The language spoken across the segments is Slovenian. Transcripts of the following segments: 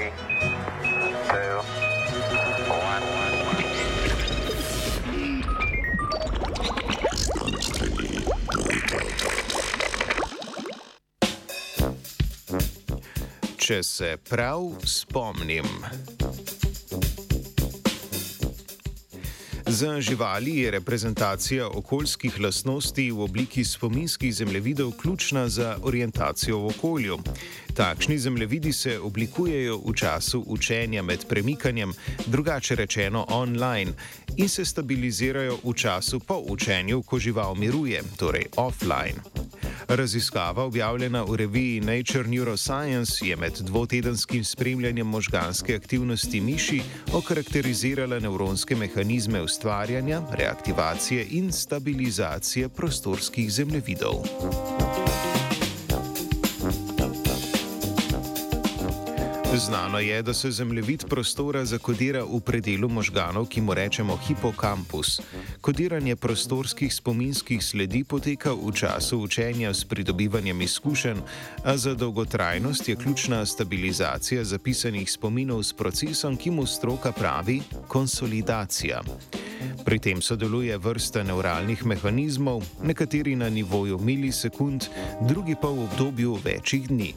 three, two, one. Če se prav spomnim. Za živali je reprezentacija okoljskih lastnosti v obliki spominskih zemljevidov ključna za orientacijo v okolju. Takšni zemljevidi se oblikujejo v času učenja med premikanjem, drugače rečeno online, in se stabilizirajo v času po učenju, ko žival miruje, torej offline. Raziskava, objavljena v reviji Nature Neuroscience, je med dvotedenskim spremljanjem možganske aktivnosti miši okarakterizirala nevronske mehanizme ustvarjanja, reaktivacije in stabilizacije prostorskih zemljevidov. Znano je, da se zemljevid prostora zakodira v predelu možganov, ki mu rečemo hipokampus. Kodiranje prostorskih spominskih sledi poteka v času učenja s pridobivanjem izkušenj, a za dolgotrajnost je ključna stabilizacija zapisanih spominov s procesom, ki mu stroka pravi konsolidacija. Pri tem sodeluje vrsta neuralnih mehanizmov, nekateri na nivoju milisekund, drugi pa v obdobju večjih dni.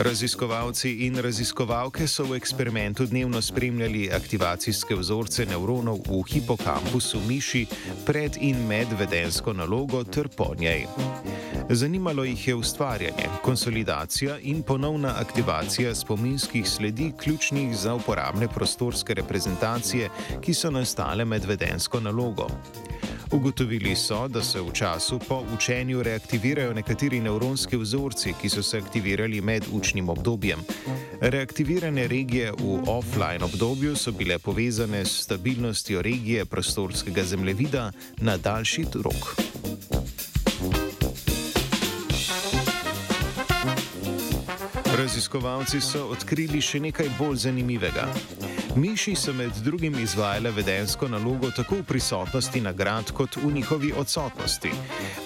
Raziskovalci in raziskovalke so v eksperimentu dnevno spremljali aktivacijske vzorce nevronov v hipokampusu miši pred in med vedensko nalogo ter po njej. Zanimalo jih je ustvarjanje, konsolidacija in ponovna aktivacija spominskih sledi, ključnih za uporabne prostorske reprezentacije, ki so nastale med vedensko nalogo. Ugotovili so, da se v času po učenju reaktivirajo nekateri nevronski vzorci, ki so se aktivirali med učnim obdobjem. Reaktivirane regije v offline obdobju so bile povezane s stabilnostjo regije prostorskega zemljevida na daljši rok. Raziskovalci so odkrili še nekaj bolj zanimivega. Miši so med drugim izvajale vedensko nalogo tako v prisotnosti nagrad kot v njihovi odsotnosti.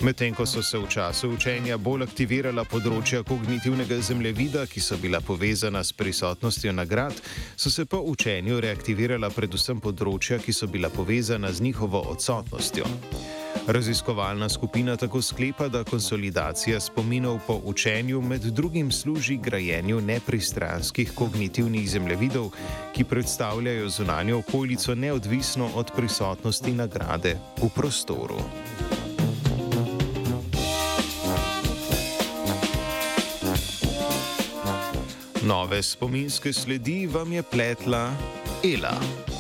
Medtem ko so se v času učenja bolj aktivirala področja kognitivnega zemljevida, ki so bila povezana s prisotnostjo nagrad, so se po učenju reaktivirala predvsem področja, ki so bila povezana z njihovo odsotnostjo. Raziskovalna skupina tako sklepa, da konsolidacija spominov po učenju med drugim služi grajenju nepristranskih kognitivnih zemljevidov, ki predstavljajo zunanjo okolico neodvisno od prisotnosti nagrade v prostoru. Nove spominske sledi vam je pletla Ela.